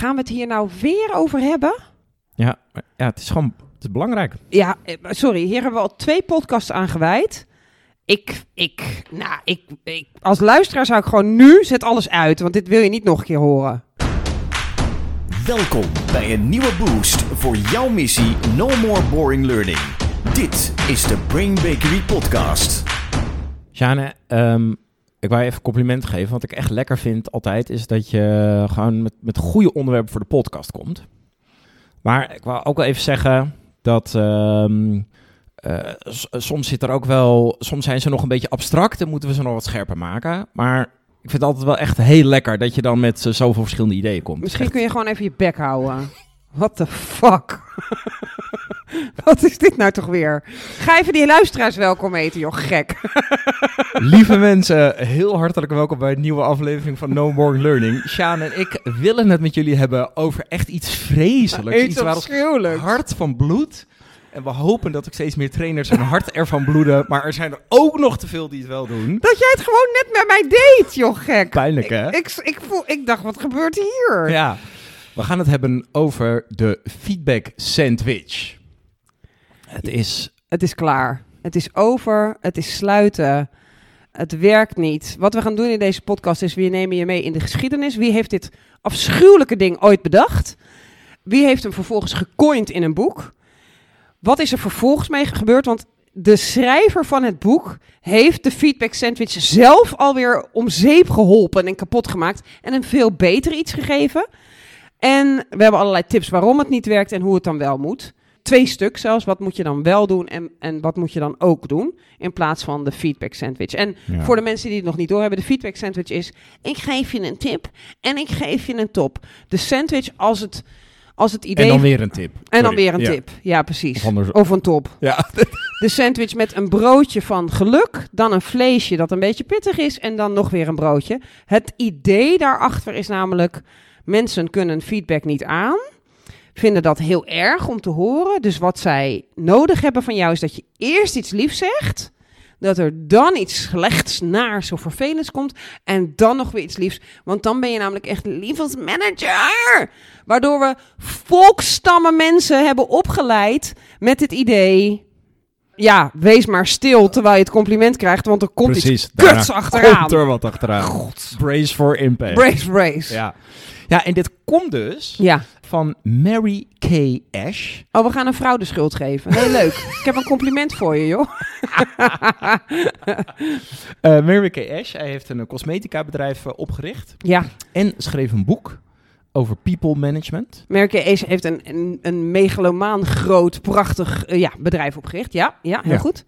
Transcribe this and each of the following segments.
Gaan we het hier nou weer over hebben? Ja, ja, het is gewoon het is belangrijk. Ja, eh, sorry, hier hebben we al twee podcasts aan gewijd. Ik, ik, nou, ik, ik, als luisteraar zou ik gewoon nu zet alles uit, want dit wil je niet nog een keer horen. Welkom bij een nieuwe boost voor jouw missie No More Boring Learning. Dit is de Brain Bakery Podcast. Sjane, ehm, ik wou je even compliment geven. Wat ik echt lekker vind altijd, is dat je gewoon met, met goede onderwerpen voor de podcast komt. Maar ik wou ook wel even zeggen dat ehm, eh, soms zit er ook wel, soms zijn ze nog een beetje abstract en moeten we ze nog wat scherper maken. Maar ik vind het altijd wel echt heel lekker dat je dan met zoveel verschillende ideeën komt. Misschien Echt kun je gewoon even je bek houden. What the fuck? Wat is dit nou toch weer? Ga even die luisteraars welkom eten, joh, gek. Lieve mensen, heel hartelijk welkom bij een nieuwe aflevering van No More Learning. Sjaan en ik willen het met jullie hebben over echt iets vreselijks. Iets waar ons hart van bloed. En we hopen dat ook steeds meer trainers hun hart ervan bloeden. Maar er zijn er ook nog te veel die het wel doen. Dat jij het gewoon net met mij deed, joh, gek. Pijnlijk, hè? Ik, ik, ik, voel, ik dacht, wat gebeurt hier? Ja, we gaan het hebben over de feedback sandwich. Het is... Het is klaar. Het is over. Het is sluiten. Het werkt niet. Wat we gaan doen in deze podcast is: we nemen je mee in de geschiedenis. Wie heeft dit afschuwelijke ding ooit bedacht? Wie heeft hem vervolgens gecoind in een boek? Wat is er vervolgens mee gebeurd? Want de schrijver van het boek heeft de feedback sandwich zelf alweer om zeep geholpen en kapot gemaakt. En een veel beter iets gegeven. En we hebben allerlei tips waarom het niet werkt en hoe het dan wel moet. Twee stuk zelfs. Wat moet je dan wel doen en, en wat moet je dan ook doen? In plaats van de feedback sandwich. En Ja. voor de mensen die het nog niet doorhebben, de feedback sandwich is: ik geef je een tip en ik geef je een top. De sandwich als het, als het idee. En dan weer een tip. En dan weer een Ja. tip. Ja, precies. Of. Of een top. Ja. De sandwich met een broodje van geluk, dan een vleesje dat een beetje pittig is en dan nog weer een broodje. Het idee daarachter is namelijk, mensen kunnen feedback niet aan, vinden dat heel erg om te horen. Dus wat zij nodig hebben van jou is dat je eerst iets liefs zegt, dat er dan iets slechts, naars of vervelends komt en dan nog weer iets liefs. Want dan ben je namelijk echt lievels manager. Waardoor we volkstammen mensen hebben opgeleid met het idee... Ja, wees maar stil terwijl je het compliment krijgt, want er komt Precies. iets kuts achteraan. Komt er wat achteraan. Brace for impact. Brace, brace. Ja. Ja, en dit komt dus ja. van Mary K. Ash. Oh, we gaan een vrouw de schuld geven. Heel leuk. Ik heb een compliment voor je, joh. Eh, Mary K. Ash, hij heeft een cosmetica bedrijf eh, opgericht Ja, en schreef een boek over people management. Merke Ace heeft een, een, een megalomaan groot, prachtig eh, ja, bedrijf opgericht. Ja, ja heel Ja. goed.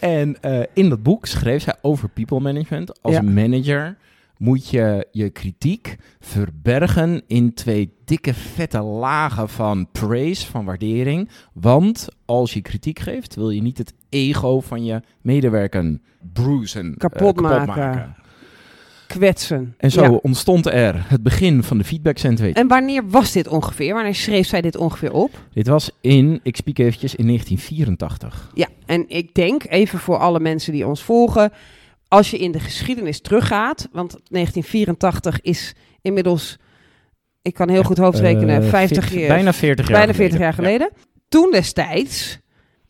En in dat boek schreef zij over people management. Als Ja. manager moet je je kritiek verbergen in twee dikke vette lagen van praise, van waardering. Want als je kritiek geeft, wil je niet het ego van je medewerker bruisen, eh, Kapot maken. Kwetsen. En zo Ja. ontstond er het begin van de feedback sandwich. En wanneer was dit ongeveer? Wanneer schreef zij dit ongeveer op? Dit was in, ik spiek eventjes, in 1984. Ja, en ik denk, even voor alle mensen die ons volgen, als je in de geschiedenis teruggaat, want 1984 is inmiddels, ik kan heel goed hoofdrekenen, Eh, 50 veert- jaar, Bijna 40 jaar bijna 40 jaar geleden. Toen destijds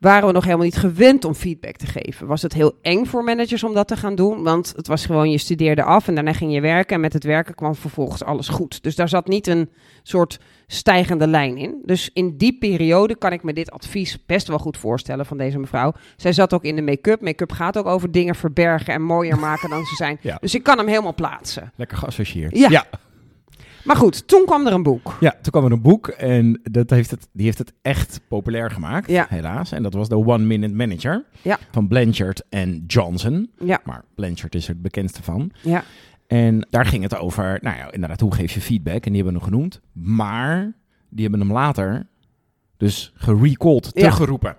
waren we nog helemaal niet gewend om feedback te geven. Was het heel eng voor managers om dat te gaan doen, want het was gewoon je studeerde af en daarna ging je werken en met het werken kwam vervolgens alles goed. Dus daar zat niet een soort stijgende lijn in. Dus in die periode kan ik me dit advies best wel goed voorstellen van deze mevrouw. Zij zat ook in de make-up. Make-up gaat ook over dingen verbergen en mooier maken dan ze zijn. Ja. Dus ik kan hem helemaal plaatsen. Lekker geassocieerd. Ja. ja. Maar goed, toen kwam er een boek. Ja, toen kwam er een boek en dat heeft het, die heeft het echt populair gemaakt, Ja. helaas. En dat was de One Minute Manager Ja. van Blanchard en Johnson. Ja, Maar Blanchard is er het bekendste van. ja. En daar ging het over, nou ja, inderdaad, hoe geef je feedback? En die hebben we hem genoemd. Maar die hebben hem later dus gerecalled, Ja. teruggeroepen.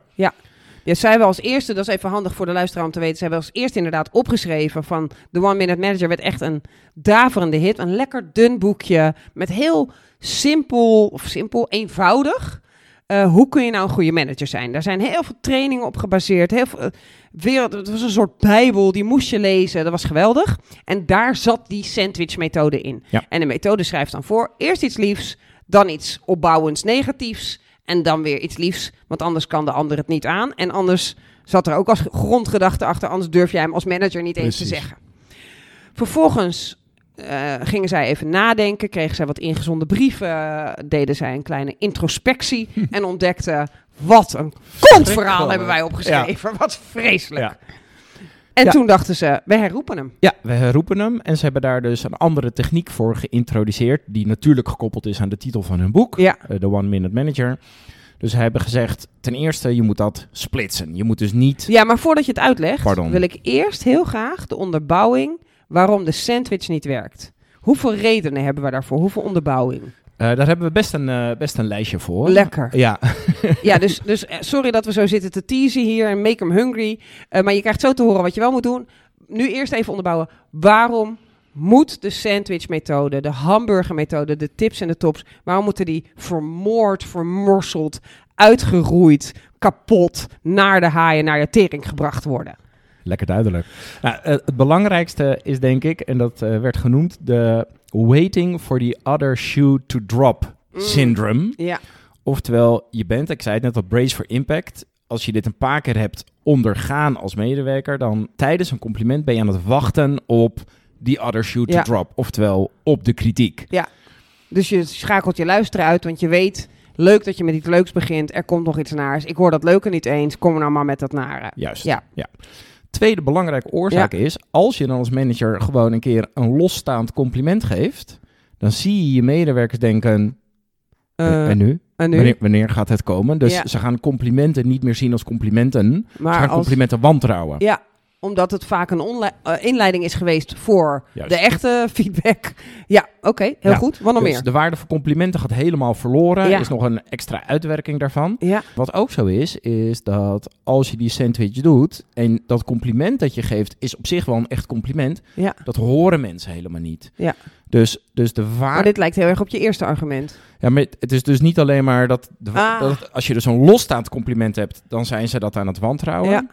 Ja, zij hebben als eerste, dat is even handig voor de luisteraar om te weten, zij hebben als eerste inderdaad opgeschreven van de One Minute Manager werd echt een daverende hit. Een lekker dun boekje met heel simpel, of simpel, eenvoudig. Eh, hoe kun je nou een goede manager zijn? Daar zijn heel veel trainingen op gebaseerd. Heel veel, eh, wereld, het was een soort bijbel, die moest je lezen. Dat was geweldig. En daar zat die sandwich methode in. Ja. En de methode schrijft dan voor, eerst iets liefs, dan iets opbouwends negatiefs en dan weer iets liefs, want anders kan de ander het niet aan. En anders zat er ook als grondgedachte achter, anders durf jij hem als manager niet eens te zeggen. Vervolgens eh, gingen zij even nadenken, kregen zij wat ingezonden brieven, deden zij een kleine introspectie en ontdekten, wat een kontverhaal hebben wij opgeschreven. Wat vreselijk. Ja. En Ja. toen dachten ze, we herroepen hem. Ja, we herroepen hem en ze hebben daar dus een andere techniek voor geïntroduceerd, die natuurlijk gekoppeld is aan de titel van hun boek, Ja, eh, The One Minute Manager. Dus ze hebben gezegd, ten eerste, je moet dat splitsen. Je moet dus niet... ja maar voordat je het uitlegt, Pardon. wil ik eerst heel graag de onderbouwing waarom de sandwich niet werkt. Hoeveel redenen hebben we daarvoor? Hoeveel onderbouwing? Eh, daar hebben we best een, eh, best een lijstje voor. Lekker. Ja, Ja, dus, dus eh, sorry dat we zo zitten te teasen hier en make them hungry. Maar je krijgt zo te horen wat je wel moet doen. Nu eerst even onderbouwen. Waarom moet de sandwich-methode, de hamburger-methode, de tips en de tops... waarom moeten die vermoord, vermorseld, uitgeroeid, kapot... naar de haaien, naar de tering gebracht worden? lekker duidelijk. Nou, het belangrijkste is denk ik, en dat werd genoemd, de waiting for the other shoe to drop Mm. syndrome. Ja, Oftewel, je bent, ik zei het net al, brace for impact. Als je dit een paar keer hebt ondergaan als medewerker, dan tijdens een compliment ben je aan het wachten op the other shoe to Ja. drop. Oftewel, op de kritiek. dus je schakelt je luisteren uit, want je weet... Leuk dat je met iets leuks begint. Er komt nog iets naars. Ik hoor dat leuke niet eens. Kom nou maar met dat nare. Juist. Ja. Tweede belangrijke oorzaak is, als je dan als manager gewoon een keer een losstaand compliment geeft, dan zie je je medewerkers denken, Eh, en nu? en nu? Wanneer, wanneer gaat het komen? Dus Ja. ze gaan complimenten niet meer zien als complimenten. ze maar gaan als, complimenten wantrouwen. Ja, omdat het vaak een eh, inleiding is geweest voor Juist. de echte feedback. Ja, oké, heel Ja, goed. Wat nog Dus meer? de waarde van complimenten gaat helemaal verloren. Ja. is nog een extra uitwerking daarvan. Ja, Wat ook zo is, is dat als je die sandwich doet en dat compliment dat je geeft is op zich wel een echt compliment, ja. dat horen mensen helemaal niet. Ja. Dus, dus de Maar waarde. dit lijkt heel erg op je eerste argument. Ja, maar het is dus niet alleen maar dat, de, Ah. dat als je dus een losstaand compliment hebt, dan zijn ze dat aan het wantrouwen. Ja.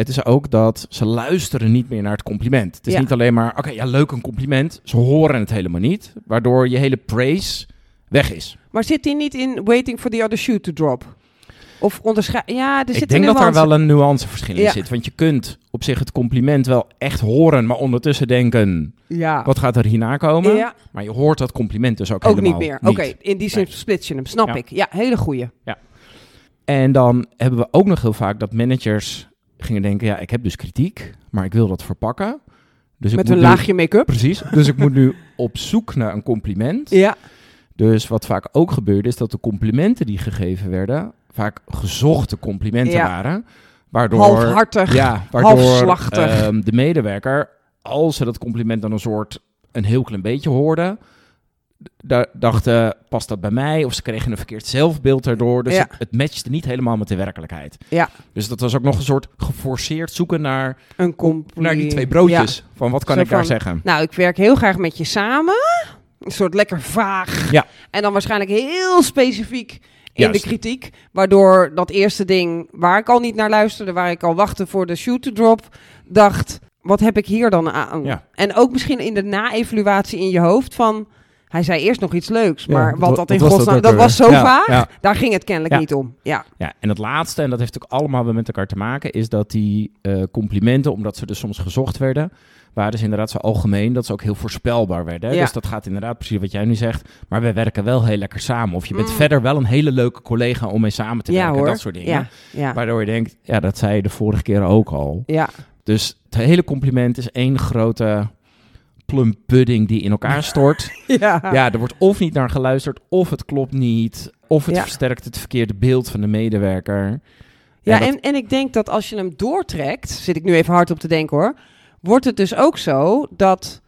Het is ook dat ze luisteren niet meer naar het compliment. Het is Ja. niet alleen maar, oké, ja, leuk een compliment. Ze horen het helemaal niet, waardoor je hele praise weg is. Maar zit die niet in waiting for the other shoe to drop? Of onderscheid... Ja, er Ik zit denk een dat daar wel een nuanceverschil in Ja. zit. Want je kunt op zich het compliment wel echt horen, maar ondertussen denken, Ja, wat gaat er hierna komen? ja Maar je hoort dat compliment dus ook, ook helemaal niet meer. Oké, in die zin Nee. split je hem, snap Ja. ik. Ja, hele goeie. En dan hebben we ook nog heel vaak dat managers gingen denken, ja, ik heb dus kritiek, maar ik wil dat verpakken. Dus Met ik een laagje make-up. Precies. Dus ik moet nu op zoek naar een compliment. Ja, Dus wat vaak ook gebeurde, is dat de complimenten die gegeven werden, vaak gezochte complimenten Ja. waren. Waardoor, halfhartig. ja, waardoor halfslachtig. ehm, de medewerker, als ze dat compliment dan een soort, een heel klein beetje hoorden, da- dachten, past dat bij mij? Of ze kregen een verkeerd zelfbeeld daardoor. Dus Ja. het, het matchte niet helemaal met de werkelijkheid. Ja. Dus dat was ook nog een soort geforceerd zoeken naar, Een naar die twee broodjes. Van wat kan Zo ik daar zeggen? Nou, ik werk heel graag met je samen. Een soort lekker vaag. Ja. En dan waarschijnlijk heel specifiek in Juist. de kritiek. Waardoor dat eerste ding waar ik al niet naar luisterde, waar ik al wachtte voor de shoot to drop, dacht, wat heb ik hier dan aan? Ja. En ook misschien in de na-evaluatie in je hoofd van, hij zei eerst nog iets leuks, maar Ja, wat dat in dat godsnaam, dat, was zo Ja, vaag, ja. daar ging het kennelijk Ja. niet om. Ja, Ja, en het laatste, en dat heeft ook allemaal weer met elkaar te maken, is dat die eh, complimenten, omdat ze dus soms gezocht werden, waren dus inderdaad zo algemeen dat ze ook heel voorspelbaar werden. Dus dat gaat inderdaad precies wat jij nu zegt, maar we werken wel heel lekker samen. Of je bent Mm. verder wel een hele leuke collega om mee samen te ja werken, hoor. dat soort dingen. Ja, ja, Waardoor je denkt, ja, dat zei je de vorige keer ook al. ja. Dus het hele compliment is één grote plum pudding die in elkaar stort. ja. Ja, er wordt of niet naar geluisterd, of het klopt niet, of het Ja. versterkt het verkeerde beeld van de medewerker. Ja, dat- en, en ik denk dat als je hem doortrekt, zit ik nu even hard op te denken hoor, wordt het dus ook zo dat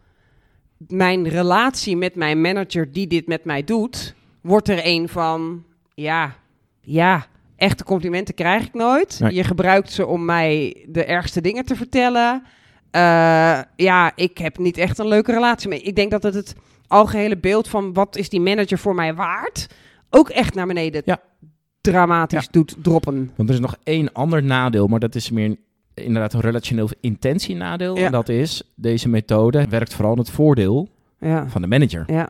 mijn relatie met mijn manager die dit met mij doet, wordt er een van, ja, ja, echte complimenten krijg ik nooit. Nee. Je gebruikt ze om mij de ergste dingen te vertellen. Eh, ja, ik heb niet echt een leuke relatie mee. Ik denk dat het het algehele beeld van wat is die manager voor mij waard, ook echt naar beneden Ja. dramatisch doet droppen. Want er is nog één ander nadeel, maar dat is meer inderdaad een relationeel intentienadeel. Ja. En dat is, deze methode werkt vooral in het voordeel van de manager. ja,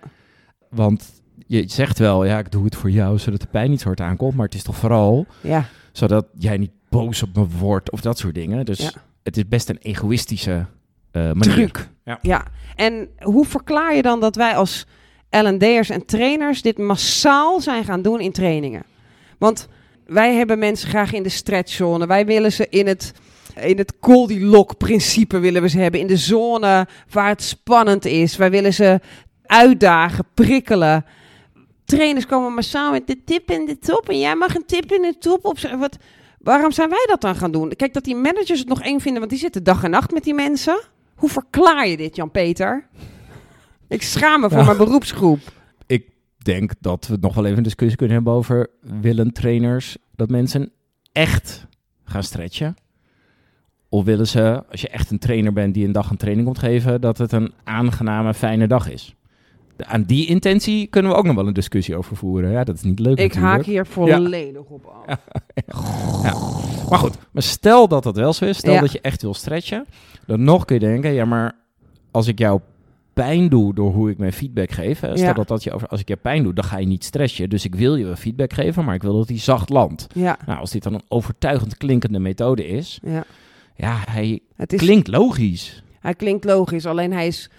Want je zegt wel, ja, ik doe het voor jou, zodat de pijn niet zo hard aankomt. Maar het is toch vooral Ja, zodat jij niet boos op me wordt of dat soort dingen. Dus Ja. Het is best een egoïstische eh manier. truc. Ja. ja. En hoe verklaar je dan dat wij als L&D'ers en trainers dit massaal zijn gaan doen in trainingen? Want wij hebben mensen graag in de stretchzone. Wij willen ze in het, in het Goldilocks-principe willen we ze hebben. In de zone waar het spannend is. Wij willen ze uitdagen, prikkelen. Trainers komen massaal met de tip in de top. En jij mag een tip in de top op. Wat, waarom zijn wij dat dan gaan doen? Kijk, dat die managers het nog eng vinden, want die zitten dag en nacht met die mensen. Hoe verklaar je dit, Jan-Peter? Ik schaam me voor Ja. mijn beroepsgroep. Ik denk dat we nog wel even een discussie kunnen hebben over... willen trainers dat mensen echt gaan stretchen? Of willen ze, als je echt een trainer bent die een dag een training komt geven... dat het een aangename, fijne dag is? Aan die intentie kunnen we ook nog wel een discussie over voeren. Ja, dat is niet leuk Ik natuurlijk. haak hier volledig op af. Maar goed, maar stel dat dat wel zo is, stel Ja. dat je echt wil stretchen, dan nog kun je denken, ja, maar als ik jou pijn doe door hoe ik mijn feedback geef, hè, stel Ja. dat dat je over, als ik je pijn doe, dan ga je niet stretchen. Dus ik wil je wel feedback geven, maar ik wil dat die zacht landt. Ja, Nou, als dit dan een overtuigend klinkende methode is, ja. ja, hij Het is, klinkt logisch. Hij klinkt logisch, alleen hij is,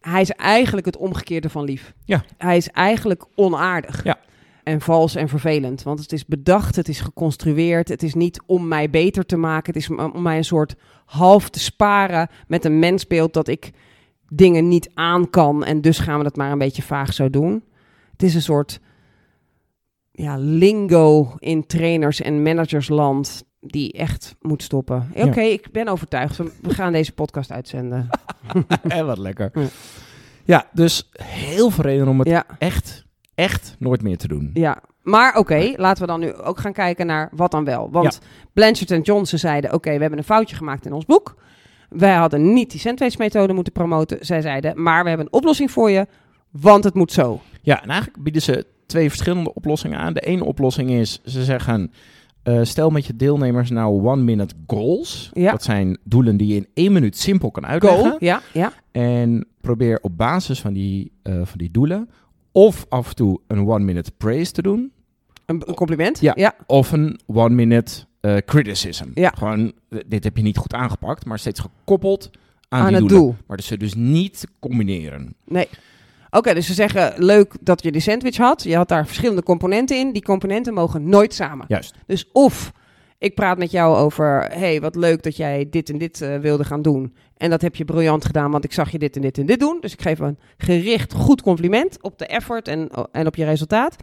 hij is eigenlijk het omgekeerde van lief. Ja. Hij is eigenlijk onaardig. Ja. En vals en vervelend. Want het is bedacht, het is geconstrueerd. Het is niet om mij beter te maken. Het is om om mij een soort half te sparen met een mensbeeld dat ik dingen niet aan kan. En dus gaan we dat maar een beetje vaag zo doen. Het is een soort ja, lingo in trainers- en managersland die echt moet stoppen. Ja. Oké, ik ben overtuigd. We gaan deze podcast uitzenden. en wat lekker. Ja. Ja, dus heel veel reden om het Ja, echt, echt nooit meer te doen. ja. Maar oké, laten we dan nu ook gaan kijken naar wat dan wel. Want Blanchard en Johnson zeiden, oké, we hebben een foutje gemaakt in ons boek. Wij hadden niet die sandwich-methode moeten promoten. Zij zeiden, maar we hebben een oplossing voor je, want het moet zo. Ja, en eigenlijk bieden ze twee verschillende oplossingen aan. De ene oplossing is, ze zeggen, eh, stel met je deelnemers nou one-minute goals. Ja. Dat zijn doelen die je in één minuut simpel kan uitleggen. Go. Ja, ja. En probeer op basis van die, eh, van die doelen of af en toe een one-minute praise te doen. Een, een compliment. Ja. ja. Of een one-minute eh, criticism. Ja. Gewoon, dit heb je niet goed aangepakt, maar steeds gekoppeld aan, het doelen. doel. Maar dus ze dus niet combineren. Nee. Oké, dus ze zeggen, leuk dat je die sandwich had. Je had daar verschillende componenten in. Die componenten mogen nooit samen. Juist. Dus of ik praat met jou over, hey, wat leuk dat jij dit en dit eh, wilde gaan doen. En dat heb je briljant gedaan, want ik zag je dit en dit en dit doen. Dus ik geef een gericht goed compliment op de effort en, en op je resultaat.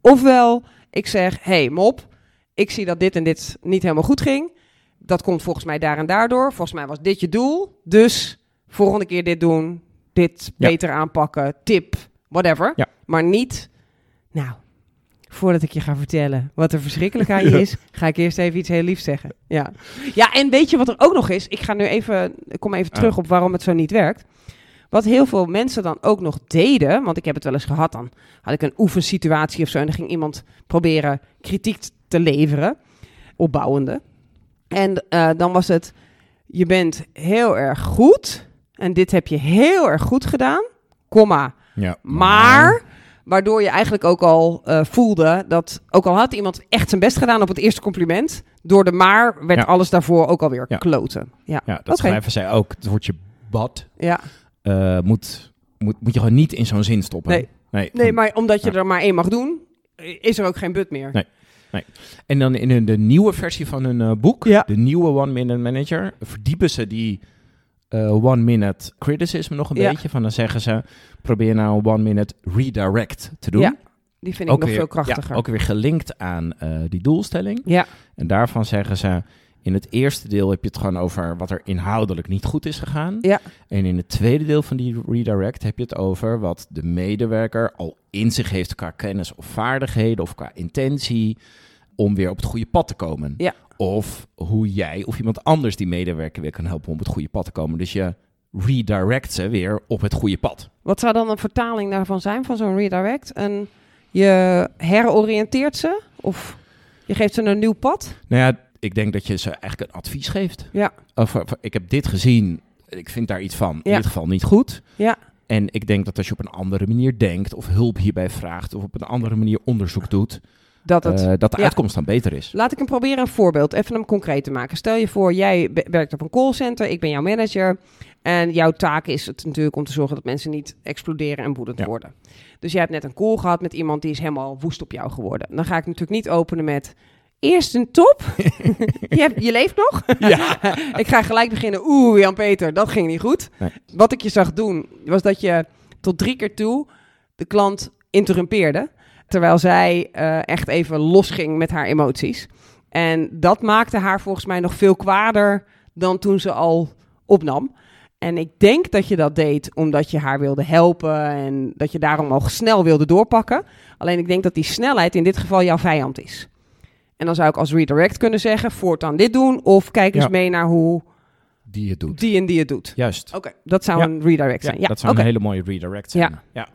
Ofwel, ik zeg, hey mop, ik zie dat dit en dit niet helemaal goed ging. Dat komt volgens mij daar en daardoor. Volgens mij was dit je doel. Dus volgende keer dit doen, dit Ja. beter aanpakken, tip, whatever. Ja. Maar niet, nou, voordat ik je ga vertellen wat er verschrikkelijk aan je is, ga ik eerst even iets heel liefs zeggen. Ja. ja, en weet je wat er ook nog is? Ik ga nu even, ik kom even terug Ah. op waarom het zo niet werkt. Wat heel veel mensen dan ook nog deden, want ik heb het wel eens gehad, dan had ik een oefensituatie of zo en dan ging iemand proberen kritiek te leveren, opbouwende. En eh, dan was het, je bent heel erg goed en dit heb je heel erg goed gedaan, komma, Ja. maar waardoor je eigenlijk ook al eh, voelde dat, ook al had iemand echt zijn best gedaan op het eerste compliment, door de maar werd Ja. alles daarvoor ook alweer Ja. kloten. Ja, Ja, dat schrijven zij ook. Het woordje bad ja. eh, moet, moet, moet je gewoon niet in zo'n zin stoppen. Nee. nee. Nee, maar omdat je er maar één mag doen, is er ook geen but meer. Nee. En dan in hun- de nieuwe versie van hun eh, boek, Ja. de nieuwe One Minute Manager, verdiepen ze die eh, One Minute Criticism nog een Ja. beetje. Van dan zeggen ze, probeer nou een One Minute Redirect te doen. Ja, Die vind ik nog weer, veel krachtiger. Ja, ook weer gelinkt aan eh, die doelstelling. Ja, En daarvan zeggen ze, in het eerste deel heb je het gewoon over wat er inhoudelijk niet goed is gegaan. Ja. En in het tweede deel van die redirect heb je het over wat de medewerker al in zich heeft qua kennis of vaardigheden of qua intentie om weer op het goede pad te komen. Ja. Of hoe jij of iemand anders die medewerker weer kan helpen om op het goede pad te komen. Dus je redirect ze weer op het goede pad. Wat zou dan een vertaling daarvan zijn, van zo'n redirect? En je heroriënteert ze? Of je geeft ze een nieuw pad? Nou ja, ik denk dat je ze eigenlijk een advies geeft. Ja. Of, of, ik heb dit gezien, ik vind daar iets van. In Ja. dit geval niet goed. Ja. En ik denk dat als je op een andere manier denkt, of hulp hierbij vraagt, of op een andere manier onderzoek doet, Dat het... eh, dat de ja. uitkomst dan beter is. Laat ik hem proberen een voorbeeld, even hem concreet te maken. Stel je voor, jij werkt op een callcenter, ik ben jouw manager. En jouw taak is het natuurlijk om te zorgen dat mensen niet exploderen en woedend Ja. worden. Dus jij hebt net een call gehad met iemand die is helemaal woest op jou geworden. Dan ga ik natuurlijk niet openen met... Eerst een top. je, hebt, je leeft nog? Ja. ik ga gelijk beginnen. Oeh, Jan-Peter, dat ging niet goed. Nee. Wat ik je zag doen, was dat je tot drie keer toe de klant interrumpeerde. Terwijl zij eh, echt even losging met haar emoties. En dat maakte haar volgens mij nog veel kwader dan toen ze al opnam. En ik denk dat je dat deed omdat je haar wilde helpen en dat je daarom al snel wilde doorpakken. Alleen ik denk dat die snelheid in dit geval jouw vijand is. En dan zou ik als redirect kunnen zeggen, voortaan dit doen of kijk eens Ja. mee naar hoe Die je doet. die en die het doet. Juist. Oké, dat zou Ja. een redirect zijn. Ja, dat zou een hele mooie redirect zijn. Ja.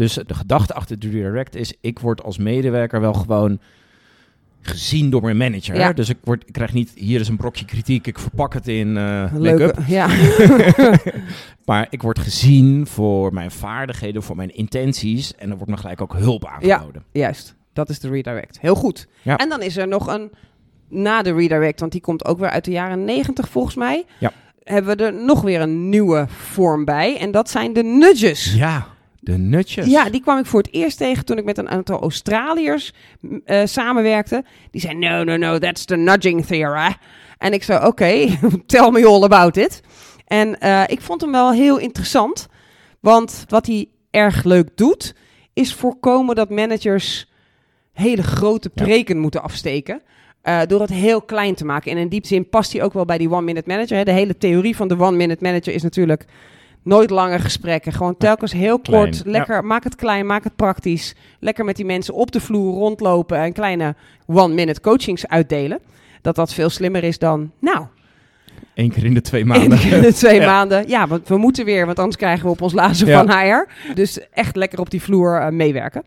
Ja. Dus de gedachte achter de redirect is, ik word als medewerker wel gewoon gezien door mijn manager. Ja. Dus ik, word, ik krijg niet, hier is een brokje kritiek, ik verpak het in make-up. ja. Maar ik word gezien voor mijn vaardigheden, voor mijn intenties. En er wordt me gelijk ook hulp aangeboden. Juist, dat is de redirect. Heel goed. Ja. En dan is er nog een na de redirect, want die komt ook weer uit de jaren 90 volgens mij. Ja. Hebben we er nog weer een nieuwe vorm bij. En dat zijn de nudges. Ja, de nutjes. Ja, die kwam ik voor het eerst tegen toen ik met een aantal Australiërs eh, samenwerkte. Die zei, no, no, no, that's the nudging theory. En ik zei, oké, tell me all about it. En eh, ik vond hem wel heel interessant. Want wat hij erg leuk doet, is voorkomen dat managers hele grote Ja. preken moeten afsteken. eh, door het heel klein te maken. En in die zin past hij ook wel bij die one-minute manager. Hè. De hele theorie van de one-minute manager is natuurlijk nooit lange gesprekken. Gewoon telkens heel Klein, kort, ja. lekker, maak het klein, maak het praktisch. Lekker met die mensen op de vloer rondlopen en kleine one-minute coachings uitdelen. Dat dat veel slimmer is dan, nou, Eén keer in de twee in maanden. de twee Ja. maanden. Ja, want we moeten weer, want anders krijgen we op ons lazen Ja. van HR. Dus echt lekker op die vloer eh, meewerken.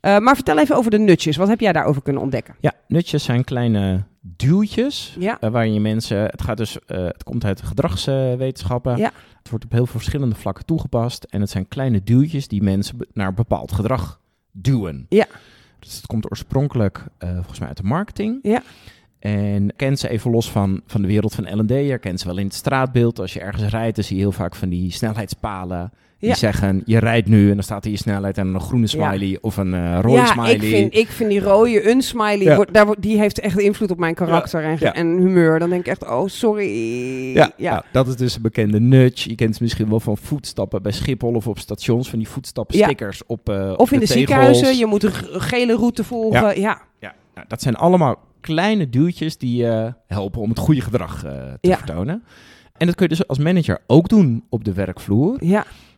Eh, maar vertel even over de nutjes. Wat heb jij daarover kunnen ontdekken? Ja, nutjes zijn kleine duwtjes. Ja, eh, waarin je mensen. Het, gaat dus, het komt uit gedragswetenschappen. Het wordt op heel veel verschillende vlakken toegepast. En het zijn kleine duwtjes die mensen naar bepaald gedrag duwen. Ja. Dus het komt oorspronkelijk eh, volgens mij uit de marketing. Ja. En ken ze even los van, van de wereld van L&D. Je kent ze wel in het straatbeeld. Als je ergens rijdt, dan zie je heel vaak van die snelheidspalen. Die Ja. zeggen, je rijdt nu en dan staat er je snelheid en een groene Ja. smiley of een eh rode ja smiley. ik, vind, ik vind die rode Ja. wordt- daar, wordt- die heeft echt invloed op mijn karakter en, Ja. en humeur. Dan denk ik echt, oh sorry. Ja, ja. nou, dat is dus een bekende nudge. Je kent ze misschien wel van voetstappen bij Schiphol of op stations. Van die voetstappenstickers op op Of in de, ziekenhuizen, je moet een gele route volgen. Ja, ja. Ja, nou, dat zijn allemaal kleine duwtjes die je helpen om het goede gedrag eh, te Ja. vertonen. En dat kun je dus als manager ook doen op de werkvloer.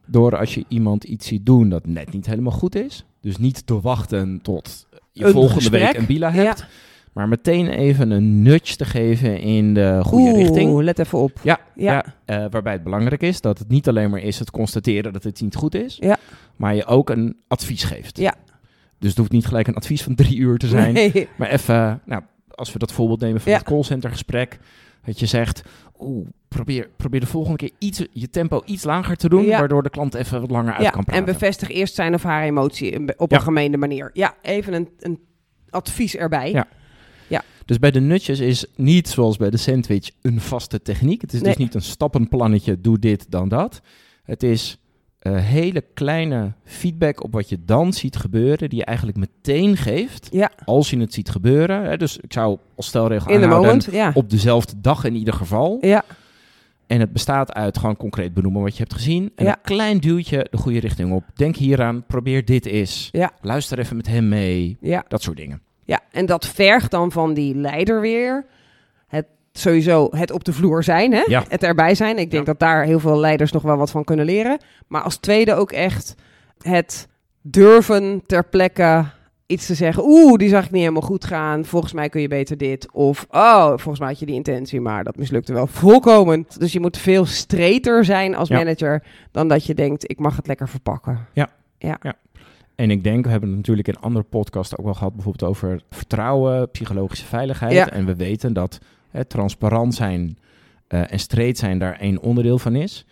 Door als je iemand iets ziet doen dat net niet helemaal goed is. Dus niet te wachten tot je Een volgende gesprek. week een bila hebt. Ja. Maar meteen even een nudge te geven in de goede Oeh, richting. let even op. Ja, Ja. ja. eh, waarbij het belangrijk is dat het niet alleen maar is het constateren dat het niet goed is, Ja. maar je ook een advies geeft. Ja. Dus het hoeft niet gelijk een advies van drie uur te zijn, Nee. maar even, nou, als we dat voorbeeld nemen van Ja. het callcentergesprek, dat je zegt, oeh, probeer, probeer de volgende keer iets, je tempo iets lager te doen, Ja. waardoor de klant even wat langer uit Ja, kan en praten. bevestig eerst zijn of haar emotie op Ja. een gemeende manier. Ja, even een, een advies erbij. Ja. Dus bij de nutjes is niet zoals bij de sandwich een vaste techniek. Het is dus niet een stappenplannetje, doe dit, dan dat. Het is eh, hele kleine feedback op wat je dan ziet gebeuren, die je eigenlijk meteen geeft Ja, als je het ziet gebeuren. Hè. Dus ik zou als stelregel in de aanhouden, moment. Ja. op dezelfde dag in ieder geval. ja, En het bestaat uit gewoon concreet benoemen wat je hebt gezien. En Ja. een klein duwtje de goede richting op. Denk hieraan, probeer dit eens. Ja. Luister even met hem mee. ja. Dat soort dingen. Ja, en dat vergt dan van die leider weer het sowieso het op de vloer zijn, hè? Ja. het erbij zijn. Ik denk Ja. dat daar heel veel leiders nog wel wat van kunnen leren. Maar als tweede ook echt het durven ter plekke iets te zeggen. Oeh, die zag ik niet helemaal goed gaan. Volgens mij kun je beter dit. Of, oh, volgens mij had je die intentie, maar dat mislukte wel volkomen. Dus je moet veel streter zijn als Ja. manager dan dat je denkt, ik mag het lekker verpakken. En ik denk, we hebben het natuurlijk in andere podcasts ook wel gehad, bijvoorbeeld over vertrouwen, psychologische veiligheid. Ja. En we weten dat hè, transparant zijn eh, en streed zijn daar één onderdeel van is.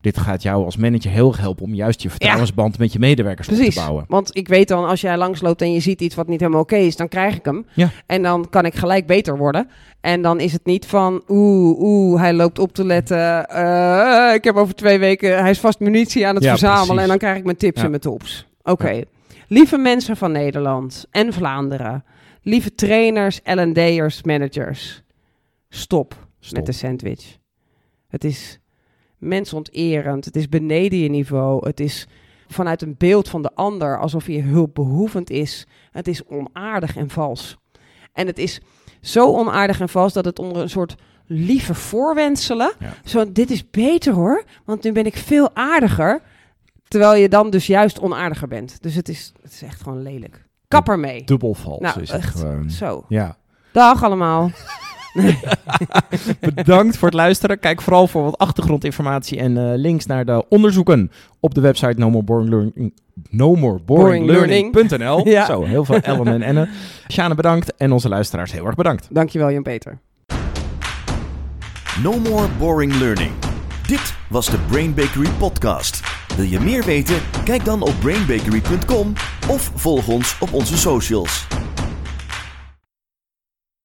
Dit gaat jou als manager heel erg helpen om juist je vertrouwensband met je medewerkers op te bouwen. Want ik weet dan, als jij langsloopt en je ziet iets wat niet helemaal oké is, dan krijg ik hem. Ja. En dan kan ik gelijk beter worden. En dan is het niet van, oeh, oeh, hij loopt op te letten. eh, ik heb over twee weken, hij is vast munitie aan het Ja, verzamelen. precies. En dan krijg ik mijn tips en mijn tops. Oké. Lieve mensen van Nederland en Vlaanderen. Lieve trainers, L&D'ers, managers. Stop, Stop. met de sandwich. Het is mensonterend. Het is beneden je niveau. Het is vanuit een beeld van de ander alsof hij hulpbehoevend is. Het is onaardig en vals. En het is zo onaardig en vals dat het onder een soort lieve voorwenselen. Ja. Zo, dit is beter hoor, want nu ben ik veel aardiger. Terwijl je dan dus juist onaardiger bent. Dus het is, het is echt gewoon lelijk. Kapper mee. Dubbel vals Nou, is het echt. gewoon. Zo. Ja. Dag allemaal. Bedankt voor het luisteren. Kijk vooral voor wat achtergrondinformatie en eh, links naar de onderzoeken op de website No More Boring Learning. No More Boring Learning.nl. Ja. Zo, heel veel Ellen en Enne. Sjane bedankt en onze luisteraars heel erg bedankt. Dankjewel Jan-Peter. No more boring learning. Dit was de Brain Bakery podcast. Wil je meer weten? Kijk dan op brainbakery.com of volg ons op onze socials.